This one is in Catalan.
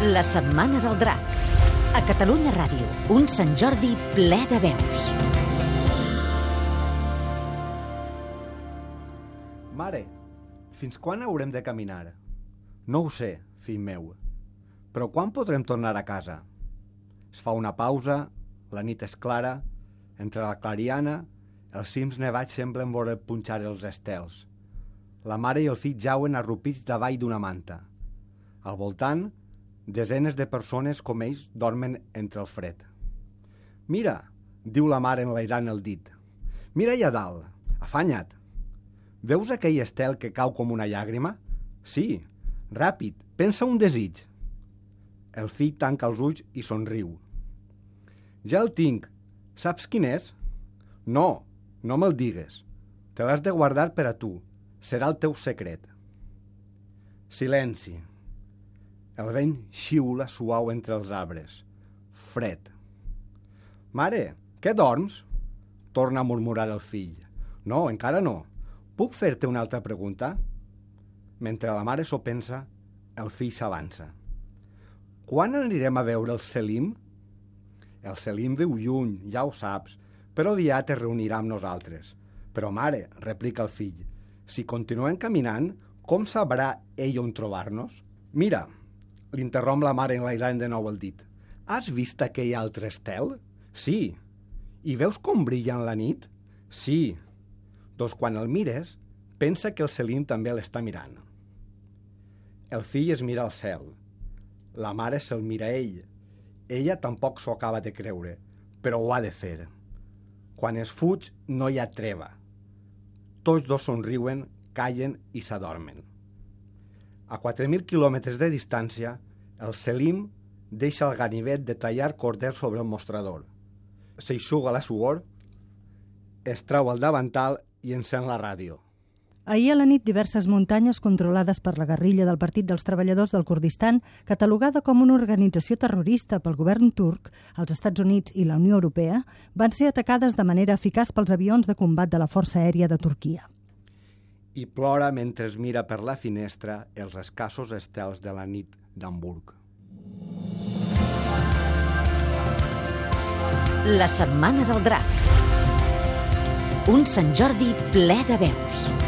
La Setmana del Drac. A Catalunya Ràdio, un Sant Jordi ple de veus. Mare, fins quan haurem de caminar? No ho sé, fill meu. Però quan podrem tornar a casa? Es fa una pausa, la nit és clara, entre la clariana, els cims nevats semblen voler punxar els estels. La mare i el fill jauen arrupits davall d'una manta. Al voltant, desenes de persones com ells dormen entre el fred. Mira, diu la mare enlairant el dit. Mira allà dalt, afanya't. Veus aquell estel que cau com una llàgrima? Sí, ràpid, pensa un desig. El fill tanca els ulls i somriu. Ja el tinc. Saps quin és? No, no me'l digues. Te l'has de guardar per a tu. Serà el teu secret. Silenci. El vent xiula suau entre els arbres. Fred. Mare, què dorms? Torna a murmurar el fill. No, encara no. Puc fer-te una altra pregunta? Mentre la mare s'ho pensa, el fill s'avança. Quan anirem a veure el Selim? El Selim viu lluny, ja ho saps, però aviat es reunirà amb nosaltres. Però, mare, replica el fill, si continuem caminant, com sabrà ell on trobar-nos? Mira, l'interromp la mare enlairant de nou el dit. Has vist aquell altre estel? Sí. I veus com brilla en la nit? Sí. Doncs quan el mires, pensa que el Selim també l'està mirant. El fill es mira al cel. La mare se'l mira a ell. Ella tampoc s'ho acaba de creure, però ho ha de fer. Quan es fuig no hi ha treva. Tots dos somriuen, callen i s'adormen. A 4.000 quilòmetres de distància, el Selim deixa el ganivet de tallar corder sobre el mostrador. S'eixuga la suor, es trau el davantal i encén la ràdio. Ahir a la nit, diverses muntanyes controlades per la guerrilla del Partit dels Treballadors del Kurdistan, catalogada com una organització terrorista pel govern turc, els Estats Units i la Unió Europea, van ser atacades de manera eficaç pels avions de combat de la Força Aèria de Turquia. I plora mentre mira per la finestra els escassos estels de la nit d'Hamburg. La Setmana del Drac. Un Sant Jordi ple de veus.